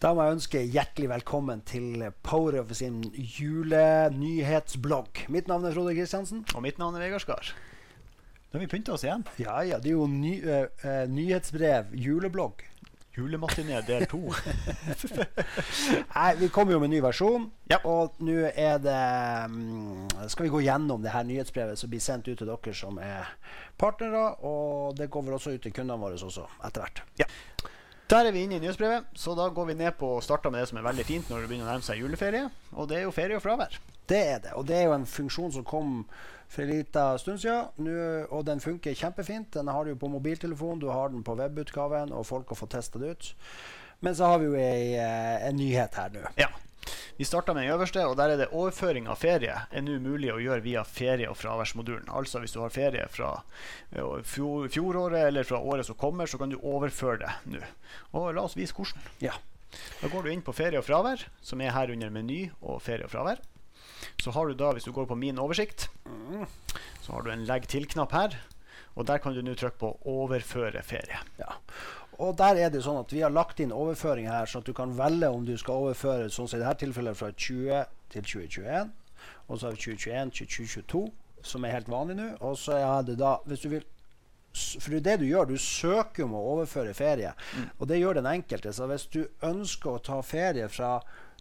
Da må jeg ønske hjertelig velkommen til Power of sin julenyhetsblogg. Mitt navn er Frode Kristiansen. Og mitt navn er Vegard Skar. Da har vi pynta oss igjen. Ja, ja, det er jo ny, uh, uh, nyhetsbrev, juleblogg. Julematiné del to. Nei, vi kommer jo med en ny versjon. Ja. Og nå er det um, Skal vi gå gjennom det her nyhetsbrevet som blir sendt ut til dere som er partnere. Og det går vel også ut til kundene våre også, etter hvert. Ja. Der er vi inne i nyhetsbrevet, så da går vi ned på og starter med det som er veldig fint når det begynner å nærme seg juleferie. Og det er jo ferie og fravær. Det er det. Og det er jo en funksjon som kom for en liten stund siden. Nå, og den funker kjempefint. Den har du på mobiltelefon, du har den på webutgaven, og folk har fått testa det ut. Men så har vi jo ei, eh, en nyhet her nå. Ja. Vi starter med den øverste, og der er det overføring av ferie er nå mulig å gjøre via ferie- og fraværsmodulen. Altså hvis du har ferie fra fjoråret eller fra året som kommer, så kan du overføre det nå. Og la oss vise hvordan. Ja. Da går du inn på ferie og fravær, som er her under meny og ferie og fravær. Så har du da, hvis du går på min oversikt, så har du en legg til-knapp her. Og der kan du nå trykke på 'overføre ferie'. Ja. Og der er det sånn at Vi har lagt inn overføring her, så at du kan velge om du skal overføre sånn som i dette tilfellet fra 20 til 2021. Og så har vi 2021 til 2022, som er helt vanlig nå. Og så er det da, hvis du vil for det det du gjør. Du søker om å overføre ferie. Mm. Og det gjør den enkelte. Så hvis du ønsker å ta ferie fra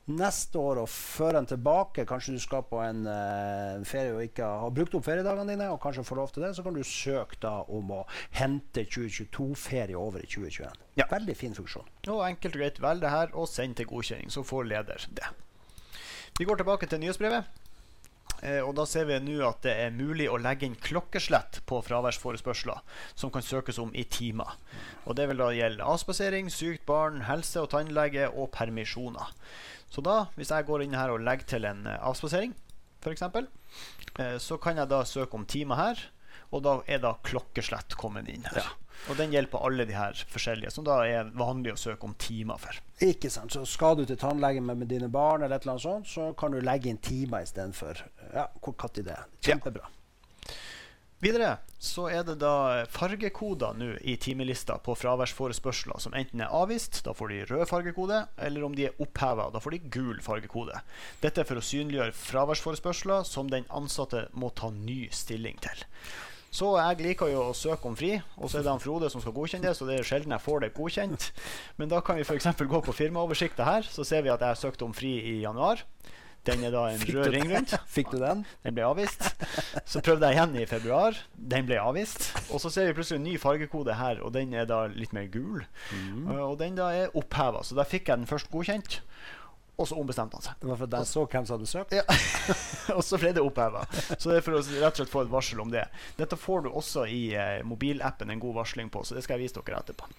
neste år og føre den tilbake, kanskje du skal på en uh, ferie og ikke har brukt opp feriedagene dine, og kanskje får lov til det, så kan du søke da om å hente 2022-ferie over i 2021. Ja. Veldig fin funksjon. Og enkelt og greit, velg det her og send til godkjenning, så får leder det. Vi går tilbake til nyhetsbrevet. Eh, og da ser vi nå at det er mulig å legge inn klokkeslett på fraværsforespørsler som kan søkes om i timer. Og Det vil da gjelde avspasering, sykt barn, helse- og tannlege og permisjoner. Så da, hvis jeg går inn her og legger til en uh, avspasering, f.eks., uh, så kan jeg da søke om timer her. Og da er da klokkeslett kommet inn her. Ja. Og den gjelder på alle de her forskjellige, som da er vanlig å søke om timer for. Ikke sant. Så skal du til tannlegen med, med, dine barn, eller et eller annet sånt, så kan du legge inn timer istedenfor. Ja, hvor katt i det. Kjempebra. Ja. Videre så er det da fargekoder nå i timelista på fraværsforespørsler som enten er avvist, da får de rød fargekode, eller om de er oppheva, da får de gul fargekode. Dette er for å synliggjøre fraværsforespørsler som den ansatte må ta ny stilling til. Så jeg liker jo å søke om fri, og så er det han Frode som skal godkjenne det. Så det er sjelden jeg får det godkjent. Men da kan vi f.eks. gå på firmaoversikta her, så ser vi at jeg søkte om fri i januar. Den er da en Fikk rød ring rundt. Fikk du den? Den ble avvist. Så prøvde jeg igjen i februar. Den ble avvist. Og så ser vi plutselig en ny fargekode her, og den er da litt mer gul. Mm. Og den da er oppheva. Så da fikk jeg den først godkjent. Og så ombestemte han seg. Det var fordi jeg så hvem som hadde søkt? Ja. og så ble det oppheva. Så det er for å rett og slett få et varsel om det. Dette får du også i eh, mobilappen en god varsling på, så det skal jeg vise dere etterpå.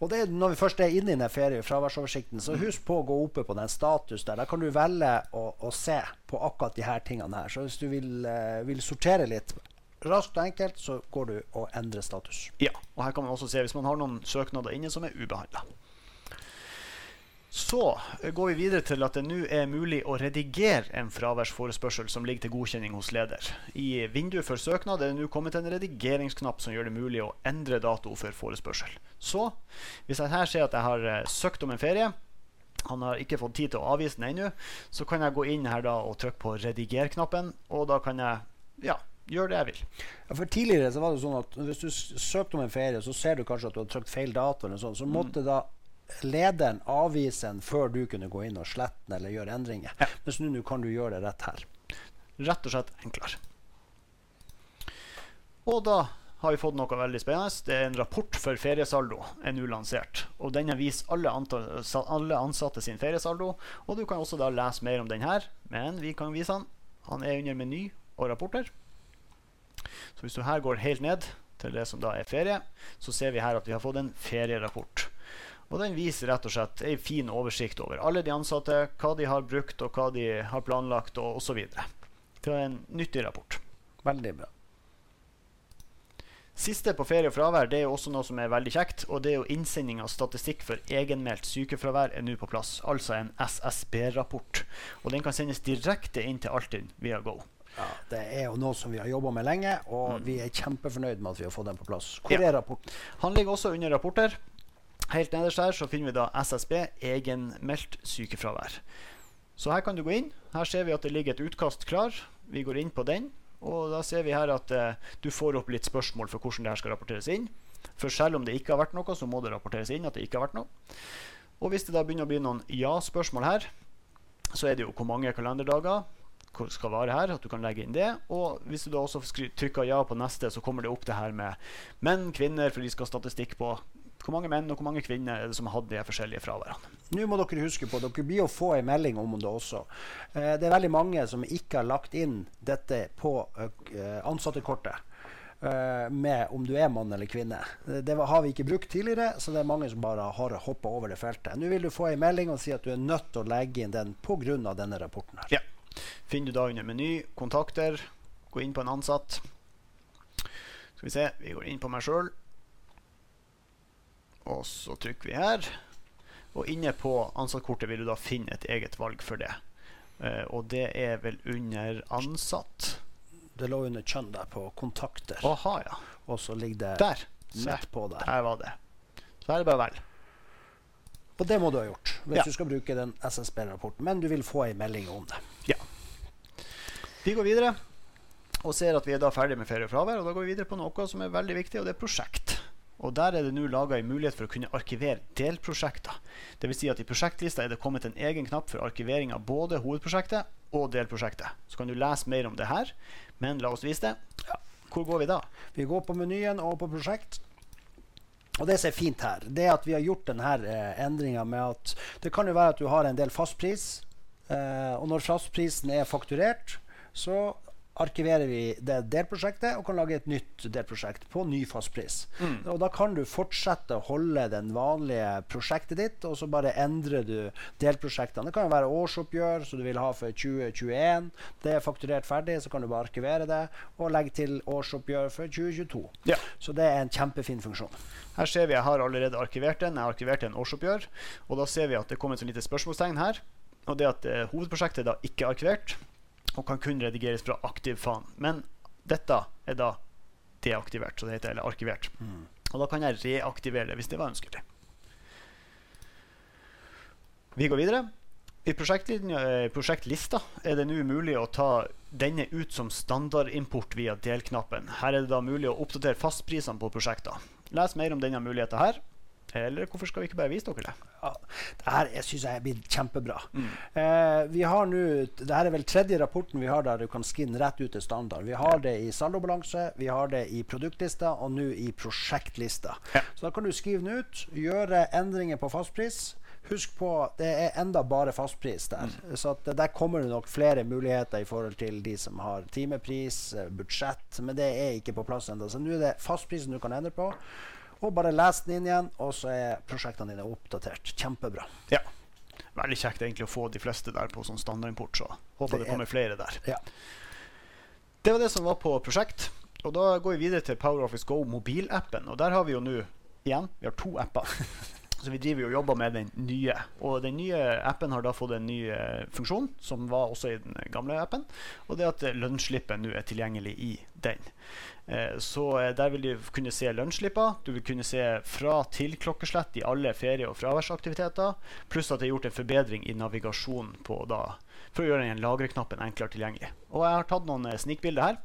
Og det, Når vi først er inne i den ferie- og fraværsoversikten, så husk på å gå oppe på den status der. Der kan du velge å, å se på akkurat de her tingene her. Så hvis du vil, eh, vil sortere litt raskt og enkelt, så går du og endrer status. Ja, og her kan man også se hvis man har noen søknader inne som er ubehandla. Så går vi videre til at det nå er mulig å redigere en fraværsforespørsel som ligger til godkjenning hos leder. I vinduet for søknad er det nå kommet en redigeringsknapp som gjør det mulig å endre dato for forespørsel. Så hvis jeg her ser at jeg har uh, søkt om en ferie, han har ikke fått tid til å avvise den ennå, så kan jeg gå inn her da og trykke på rediger-knappen, og da kan jeg ja, gjøre det jeg vil. Ja, for Tidligere så var det sånn at hvis du søkte om en ferie, så ser du kanskje at du har trykt feil dato, eller sånn, så måtte mm. da lederen avvise den før du kunne gå inn og slette den eller gjøre endringer. Ja. Mens nå kan du gjøre det rett her. Rett og slett enklere. Og da har vi fått noe veldig spennende. Det er en rapport for feriesaldo er nå lansert. Og Denne viser alle, alle, ansatte sin feriesaldo. Og Du kan også da lese mer om den her, men vi kan vise den. Han er under meny og rapporter. Så Hvis du her går helt ned til det som da er ferie, så ser vi her at vi har fått en ferierapport. Og den viser rett og slett ei en fin oversikt over alle de ansatte, hva de har brukt, og hva de har planlagt, og osv. Det er en nyttig rapport. Veldig bra. Siste på ferie og fravær det er jo også noe som er veldig kjekt. og det er jo Innsending av statistikk for egenmeldt sykefravær er nå på plass. Altså en SSB-rapport. Og Den kan sendes direkte inn til Altinn via Go. Ja, Det er jo noe som vi har jobba med lenge, og mm. vi er kjempefornøyd med at vi har fått den på plass. Hvor ja. er rapporten? Han ligger også under rapporter. Helt nederst her så finner vi da SSB, egenmeldt sykefravær. Så her kan du gå inn. Her ser vi at det ligger et utkast klar. Vi går inn på den. Og da ser vi her at eh, du får opp litt spørsmål for hvordan det her skal rapporteres inn. For selv om det ikke har vært noe, så må det rapporteres inn at det ikke har vært noe. Og hvis det da begynner å bli noen ja-spørsmål her, så er det jo hvor mange kalenderdager hvor skal vare her, at du kan legge inn det. Og hvis du da også trykker ja på neste, så kommer det opp det her med menn, kvinner, for de skal ha statistikk på hvor mange menn og hvor mange kvinner er det som har hatt de forskjellige fraværene. Nå må dere huske på dere blir å få en melding om det også. Eh, det er veldig mange som ikke har lagt inn dette på eh, ansattekortet. eh, med om du er mann eller kvinne. Det, det har vi ikke brukt tidligere, så det er mange som bare har hoppa over det feltet. Nå vil du få en melding og si at du er nødt til å legge inn den pga. denne rapporten. her. Ja. Finner du da under meny, kontakter, gå inn på en ansatt. Skal vi se, vi går inn på meg sjøl. Og så trykker vi her. Og inne på ansattkortet vil du da finne et eget valg for det. Uh, og det er vel under ansatt. Det lå under kjønn der på kontakter, Aha, ja. og så ligger det Der. På der. der var det. Så er det bare vel. Og det må du ha gjort hvis Ja. du skal bruke den SSB-rapporten. Men du vil få en melding om det. Ja. Vi går videre og ser at vi er da ferdig med ferie og fravær. Og da går vi videre på noe som er veldig viktig, og det er prosjekt. Og Der er det nå laga en mulighet for å kunne arkivere delprosjekter. Dvs. Si at i prosjektlista er det kommet en egen knapp for arkivering av både hovedprosjektet og delprosjektet. Så kan du lese mer om det her, men la oss vise det. Hvor går vi da? Vi går på menyen og på prosjekt. Og det som er fint her, det er at vi har gjort denne eh, endringa med at det kan jo være at du har en del fastpris, eh, og når fastprisen er fakturert, så arkiverer vi det delprosjektet og kan lage et nytt delprosjekt på ny fastpris. Og da kan du fortsette å holde den vanlige prosjektet ditt, og så bare endrer du delprosjektene. Det kan jo være årsoppgjør som du vil ha for 2021. Det er fakturert ferdig, så kan du bare arkivere det og legge til årsoppgjør for 2022. Ja. Så det er en kjempefin funksjon. Her ser vi jeg har allerede arkivert den. Jeg har arkivert en årsoppgjør. Og da ser vi at det kommer et sånt lite spørsmålstegn her. Og det at eh, hovedprosjektet er da ikke arkivert, og kan kun redigeres fra aktiv fan. Men dette er da deaktivert, så det heter, eller arkivert. Og da kan jeg reaktivere det hvis det var ønskelig. Vi går videre. I eh, prosjektlista er det nå mulig å ta denne ut som standardimport via delknappen. Her er det da mulig å oppdatere fastprisene på prosjekter. Les mer om denne muligheten her. Eller hvorfor skal vi ikke bare vise dere det? Ja, det her jeg synes jeg er blitt kjempebra. Eh, vi har nå, det her er vel tredje rapporten vi har der du kan skinne rett ut til standard. Vi har det i saldobalanse, vi har det i produktlista og nå i prosjektlista. Ja. Så da kan du skrive den ut, gjøre endringer på fastpris. Husk på det er enda bare fastpris der. Så at der kommer det nok flere muligheter i forhold til de som har timepris, eh, budsjett, men det er ikke på plass ennå. Så nå er det fastprisen du kan endre på. Og bare les den inn igjen, og så er prosjektene dine oppdatert. Kjempebra. Ja. Veldig kjekt egentlig å få de fleste der på sånn standardimport, så håper Det det, er- kommer flere der. Ja. Det var det som var på prosjekt. Og da går vi videre til PowerOffice Go mobilappen. Og der har vi jo nå igjen vi har to apper. Så vi driver og jobber med den nye. Og den nye appen har da fått en ny eh, funksjon, som var også i den gamle appen. Og det at lønnsslippet nå er tilgjengelig i den. Eh, så eh, der vil du kunne se lønnsslipper. Du vil kunne se fra til klokkeslett i alle ferie- og fraværsaktiviteter. Pluss at det er gjort en forbedring i navigasjonen på da, for å gjøre den lagreknappen enklere tilgjengelig. Og jeg har tatt noen eh, snikbilder her.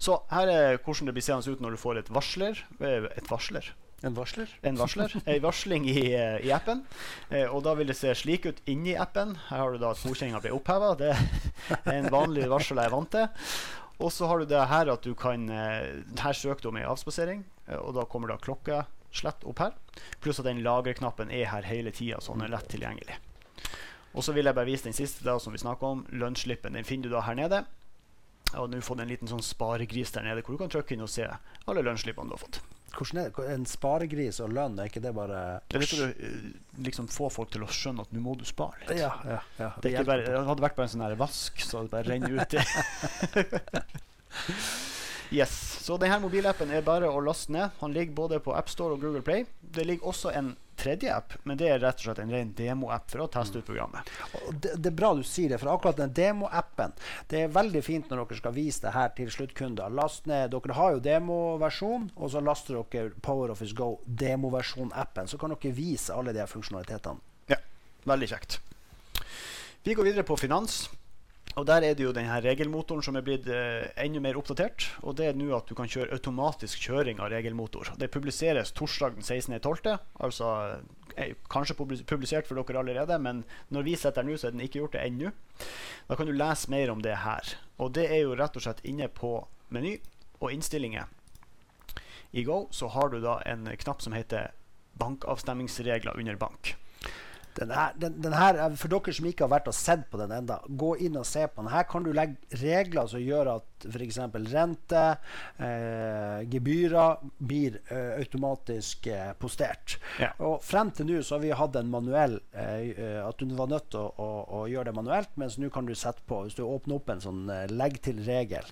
Så her er hvordan det blir seende ut når du får et varsler. eh, Et varsler? En varsler? En varsler. En varsling i, eh, i appen. Eh, og da vil det se slik ut inni appen. Her har du da at godkjenninga ble oppheva. Det er en vanlig varsel jeg er vant til. Og så har du det her at du kan eh, Her søker du om ei avspasering, eh, og da kommer da klokka slett opp her. Pluss at den lagreknappen er her hele tida, så den er lett tilgjengelig. Og så vil jeg bare vise den siste da, som vi snakka om. Lønnsslippen. Den finner du da her nede. Og nå får du en liten sånn sparegris der nede hvor du kan trykke inn og se alle lønnsslippene du har fått. Hvordan er det? En sparegris og lønn, er ikke det bare Det er å liksom få folk til å skjønne at nå må du spare litt. Ja, ja, ja. Det, er bare, det hadde vært bare en sånn her vask, så det bare renner ut. yes. Så denne mobilappen er bare å laste ned. Han ligger både på AppStore og Google Play. Det ligger også en tredje app, men det er rett og slett en ren demo-app for å teste ut programmet. Og det, det er bra du sier det, for akkurat den demo-appen Det er veldig fint når dere skal vise det her til sluttkunder. Last ned, Dere har jo demoversjon, og så laster dere PowerOffice Go demoversjon-appen. Så kan dere vise alle de funksjonalitetene. Ja, veldig kjekt. Vi går videre på finans. Og Der er det jo denne regelmotoren som er blitt eh, enda mer oppdatert. Og det er nå at du kan kjøre automatisk kjøring av regelmotor. Det publiseres torsdag den 16.12. Altså eh, kanskje publisert for dere allerede, men når vi setter den ut, så er den ikke gjort det ennå. Da kan du lese mer om det her. Og det er jo rett og slett inne på meny og innstillinger. I Go så har du da en knapp som heter bankavstemmingsregler under bank. Den her, den, den her, for dere som ikke har vært og sett på den enda, gå inn og se på den. Her kan du legge regler som gjør at f.eks. rente, eh, gebyrer blir eh, automatisk eh, postert. Ja. Og Frem til nå så har vi hatt en manuell eh, eh, at du var nødt til å, å, å, gjøre det manuelt, mens nå kan du sette på Hvis du åpner opp en sånn eh, legg til regel,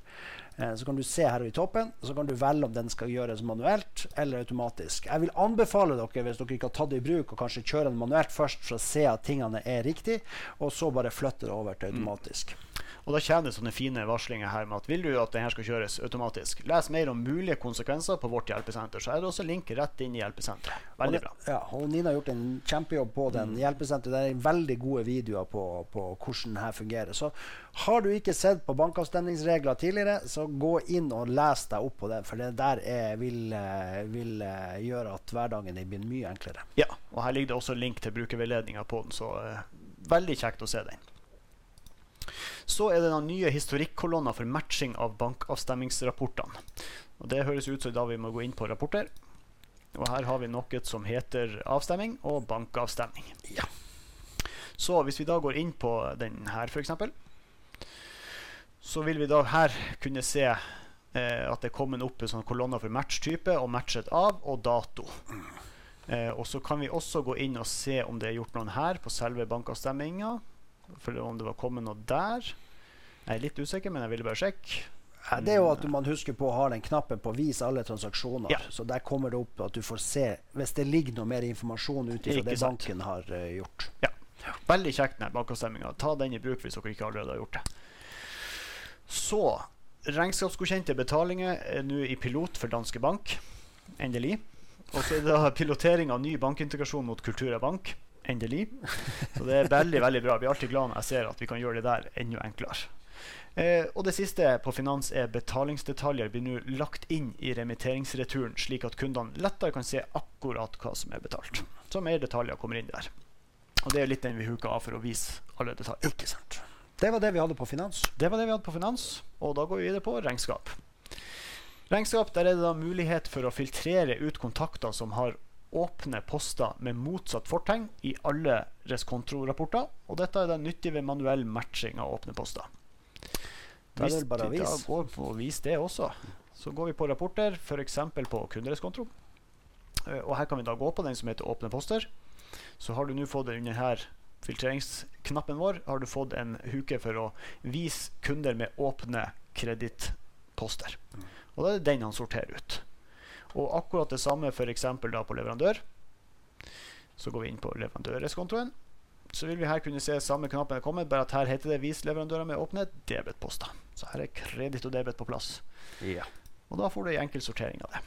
så kan du se her i toppen, så kan du velge om den skal gjøres manuelt eller automatisk. Jeg vil anbefale dere, hvis dere ikke har tatt det i bruk, å kanskje kjøre den manuelt først for å se at tingene er riktig, og så bare flytte det over til automatisk. Mm. Og Da kommer det sånne fine varslinger her med at vil du at denne skal kjøres automatisk. Les mer om mulige konsekvenser på vårt hjelpesenter. Så er det også link rett inn i hjelpesenteret. Veldig bra. Ja, og Nina har gjort en kjempejobb på den mm. hjelpesenteret. Det er veldig gode videoer på, på hvordan dette fungerer. Så har du ikke sett på bankavstemningsregler tidligere, så gå inn og les deg opp på det. For det der er, vil, eh, vil uh, gjøre at hverdagen din blir mye enklere. Ja, og her ligger det også link til brukerveiledninga på den, så uh, veldig kjekt å se den. Så er det den nye historikkolonna for matching av bankavstemmingsrapportene. Og Det høres ut som da vi må gå inn på rapporter. Og her har vi noe som heter avstemming og bankavstemning. Ja. Så hvis vi da går inn på den her, f.eks., så vil vi da her kunne se eh, at det er kommet opp en sånn kolonne for matchtype og matchet av og dato. Eh, og så kan vi også gå inn og se om det er gjort noen her på selve bankavstemminga. For om det var kommet noe der. Jeg er litt usikker, men jeg ville bare sjekke. Ja, det er jo at man husker på å ha den knappen på 'vis alle transaksjoner'. Ja. Så der kommer det opp at du får se hvis det ligger noe mer informasjon ut ifra det sant. banken har uh, gjort. Ja. Veldig kjekt med bankavstemminga. Ta den i bruk hvis dere ikke allerede har gjort det. Så regnskapsgodkjente betalinger er nå i pilot for Danske Bank. Endelig. Og så er det pilotering av ny bankintegrasjon mot Kultura Bank. Endelig. Så det er veldig veldig bra. Jeg blir alltid glad når jeg ser at vi kan gjøre det der enda enklere. Eh, og det siste på finans er betalingsdetaljer blir nå lagt inn i remitteringsreturen, slik at kundene lettere kan se akkurat hva som er betalt. Så mer detaljer kommer inn der. Og det er litt den vi huker av for å vise alle detaljer. Ikke sant. Det var det vi hadde på finans. Det var det vi hadde på finans, og da går vi videre på regnskap. Regnskap, der er det da mulighet for å filtrere ut kontakter som har åpne poster med motsatt fortegn i alle reskontrorapporter. Og dette er da nyttig ved manuell matching av åpne poster. Hvis vi da går på å vise det også, så går vi på rapporter, f.eks. på kundereskonto. Eh, og her kan vi da gå på den som heter åpne poster. Så har du nå fått under her filtreringsknappen vår har du fått en huke for å vise kunder med åpne kredittposter. Og da er det den han sorterer ut. Og akkurat det samme f.eks. på leverandør. Så går vi inn på leverandøreskontoen. Så vil vi her kunne se samme knappen er kommet, bare at her heter det 'Vis leverandører med åpne debetposter'. Så her er kreditt og debet på plass. Ja. Og da får du en enkel sortering av det.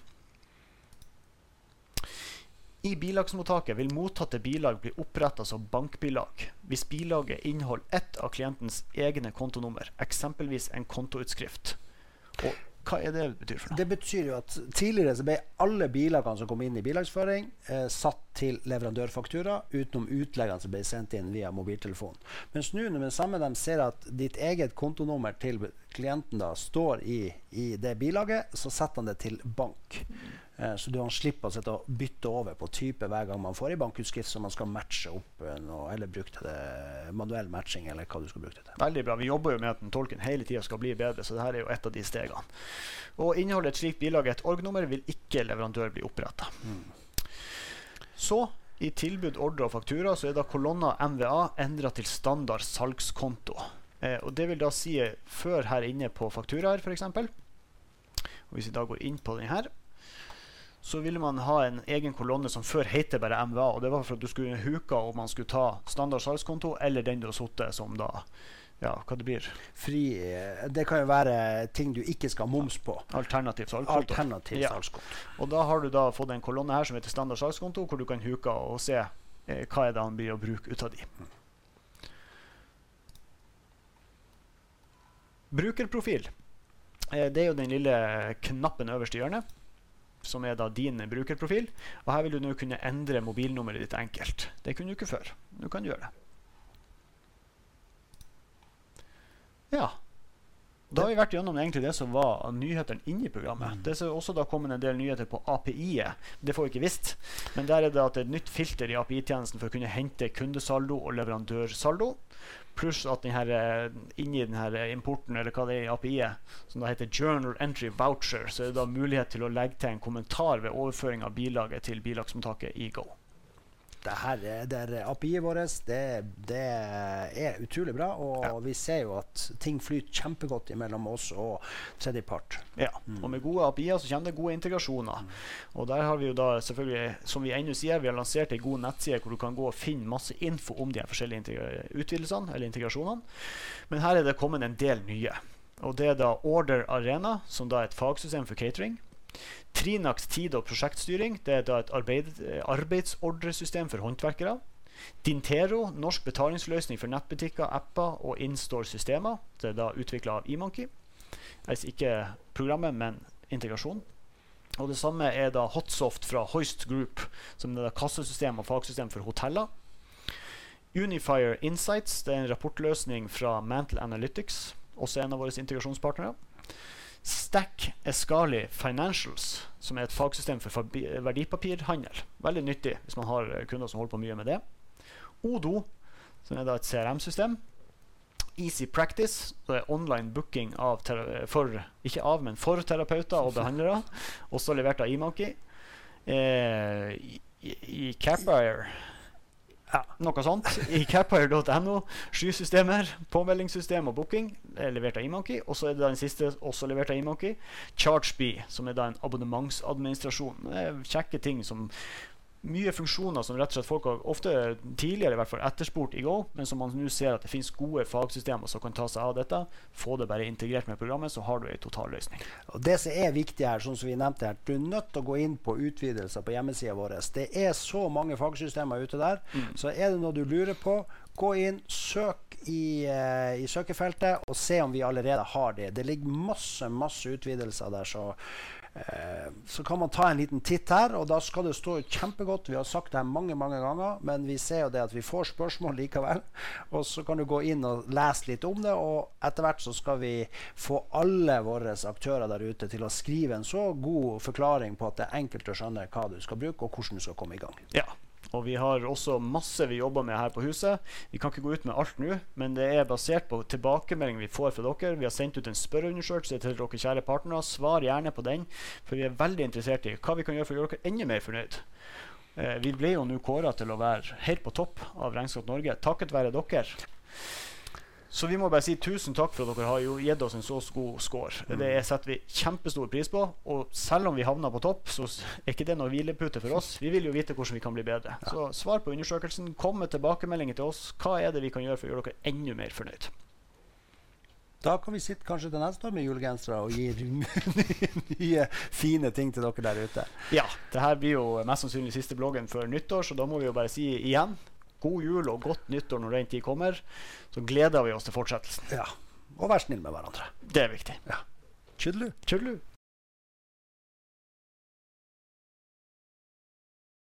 I bilagsmottaket vil mottatte bilag bli oppretta som bankbilag hvis bilaget inneholder ett av klientens egne kontonummer, eksempelvis en kontoutskrift. Og hva er det betyr for noe? Det betyr jo at Tidligere så ble alle bilagene som kom inn i bilagsføring, eh, satt til leverandørfaktura, utenom utleggene som ble sendt inn via mobiltelefon. Mens nå når samme de ser at ditt eget kontonummer til klienten da står i, i det bilaget, så setter han det til bank. Eh, så du slipper å sitte og bytte over på type hver gang man får i bankutskrift som man skal matche opp eh, noe, eller bruke til det manuell matching. eller hva du skal bruke det til. Veldig bra. Vi jobber jo med at den tolken hele tida skal bli bedre, så dette er jo et av de stegene. Og Inneholder et slikt bilag et org-nummer, vil ikke leverandør bli oppretta. Mm. Så i tilbud, ordre og faktura så er da kolonna MVA endra til standard salgskonto. Eh, og Det vil da si før her inne på fakturaer, f.eks. Hvis vi da går inn på den her, så ville man ha en egen kolonne som før heter bare MVA. og Det var for at du skulle huka om man skulle ta standard salgskonto eller den du har sittet som da ja, hva det blir. Fri, eh, det kan jo være ting du ikke skal ha moms på. Alternativ salgskonto. Alternativ Ja. Og da har du da fått en kolonne her som heter standard salgskonto, hvor du kan huke og se eh, hva er det han blir å bruke ut av de. Brukerprofil. Eh, det er jo den lille knappen øverst i hjørnet, som er da din brukerprofil. Og her vil du nå kunne endre mobilnummeret ditt enkelt. Det kunne du ikke før. Nå kan du gjøre det. Ja. Da har vi vært gjennom egentlig det som var nyhetene inni programmet. Det er også da kommet en del nyheter på API-et. Det får vi ikke visst. Men der er det at det er et nytt filter i API-tjenesten for å kunne hente kundesaldo og leverandørsaldo. Pluss at den her, eh, inni den her eh, importen, eller hva det er i API-et, som da heter Journal Entry Voucher, så er det da mulighet til å legge til en kommentar ved overføring av bilaget til bilagsmottaket i Go. Det her er- API-et vårt det, det er utrolig bra, og Ja. vi ser jo at ting flyter kjempegodt mellom oss og tredjepart. Ja, og med gode API-er så kommer det gode integrasjoner. Og der har vi jo da selvfølgelig, som vi ennå sier, vi har lansert ei god nettside hvor du kan gå og finne masse info om de her forskjellige utvidelsene eller integrasjonene. Men her er det kommet en del nye. Og det er da Order Arena, som da er et fagsystem for catering. Trinax tid- og prosjektstyring. Det er da et arbeid, eh, arbeidsordresystem for håndverkere. Dintero, norsk betalingsløsning for nettbutikker, apper og in-store-systemer. Det er da utvikla av eMonkey. Altså ikke programmet, men integrasjon. Og det samme er da Hotsoft fra Hoist Group, som er da kassesystem og fagsystem for hoteller. Unifier Insights, det er en rapportløsning fra Mantle Analytics, også en av våre integrasjonspartnere. Stack Escali Financials, som er et fagsystem for verdipapirhandel. Veldig nyttig hvis man har kunder som holder på mye med det. Odo, som er da et CRM-system. Easy Practice, det er online booking av for, ikke av, men for terapeuter og behandlere. Også levert av eMonkey. Eh, i, i Capire Ja. noe sånt. I capire.no. Skysystemer, påmeldingssystem og booking er levert av eMonkey. Og så er det den siste også levert av eMonkey. ChargeBee, som er da en abonnementsadministrasjon. Det er kjekke ting som mye funksjoner som rett og slett folk har ofte tidligere i hvert fall etterspurt i Go, men som man nå ser at det finnes gode fagsystemer som kan ta seg av dette. Få det bare integrert med programmet, så har du ei totalløsning. Det som er viktig her, sånn som vi nevnte her, du er nødt til å gå inn på utvidelser på hjemmesida vår. Det er så mange fagsystemer ute der. Så er det noe du lurer på, gå inn, søk i, uh, i søkefeltet og se om vi allerede har det. Det ligger masse, masse utvidelser der, så så kan man ta en liten titt her, og da skal det stå kjempegodt. Vi har sagt det her mange mange ganger, men vi ser jo det at vi får spørsmål likevel. Og så kan du gå inn og lese litt om det, og etter hvert så skal vi få alle våre aktører der ute til å skrive en så god forklaring på at det er enkelt å skjønne hva du skal bruke, og hvordan du skal komme i gang. Ja. Og vi har også masse vi jobber med her på huset. Vi kan ikke gå ut med alt nå, men det er basert på tilbakemeldinger vi får fra dere. Vi har sendt ut en spørreundersøkelse til dere kjære partnere. Svar gjerne på den, for vi er veldig interessert i hva vi kan gjøre for å gjøre dere enda mer fornøyd. Eh, vi ble jo nå kåra til å være helt på topp av Regnskap Norge, takket være dere. Så vi må bare si tusen takk for at dere har gitt oss en så god score. Det setter vi kjempestor pris på. Og selv om vi havner på topp, så er ikke det noe hvilepute for oss. Vi vil jo vite hvordan vi kan bli bedre. Så svar på undersøkelsen. Kom med tilbakemeldinger til oss. Hva er det vi kan gjøre for å gjøre dere enda mer fornøyd? Da kan vi sitte kanskje til neste år med julegensere og gi nye, fine ting til dere der ute. Ja, det her blir jo mest sannsynlig siste bloggen før nyttår, så da må vi jo bare si igjen god jul og godt nyttår når den tid kommer. Så gleder vi oss til fortsettelsen. Ja. Og vær snill med hverandre. Det er viktig. Tjudelu. Tudelu.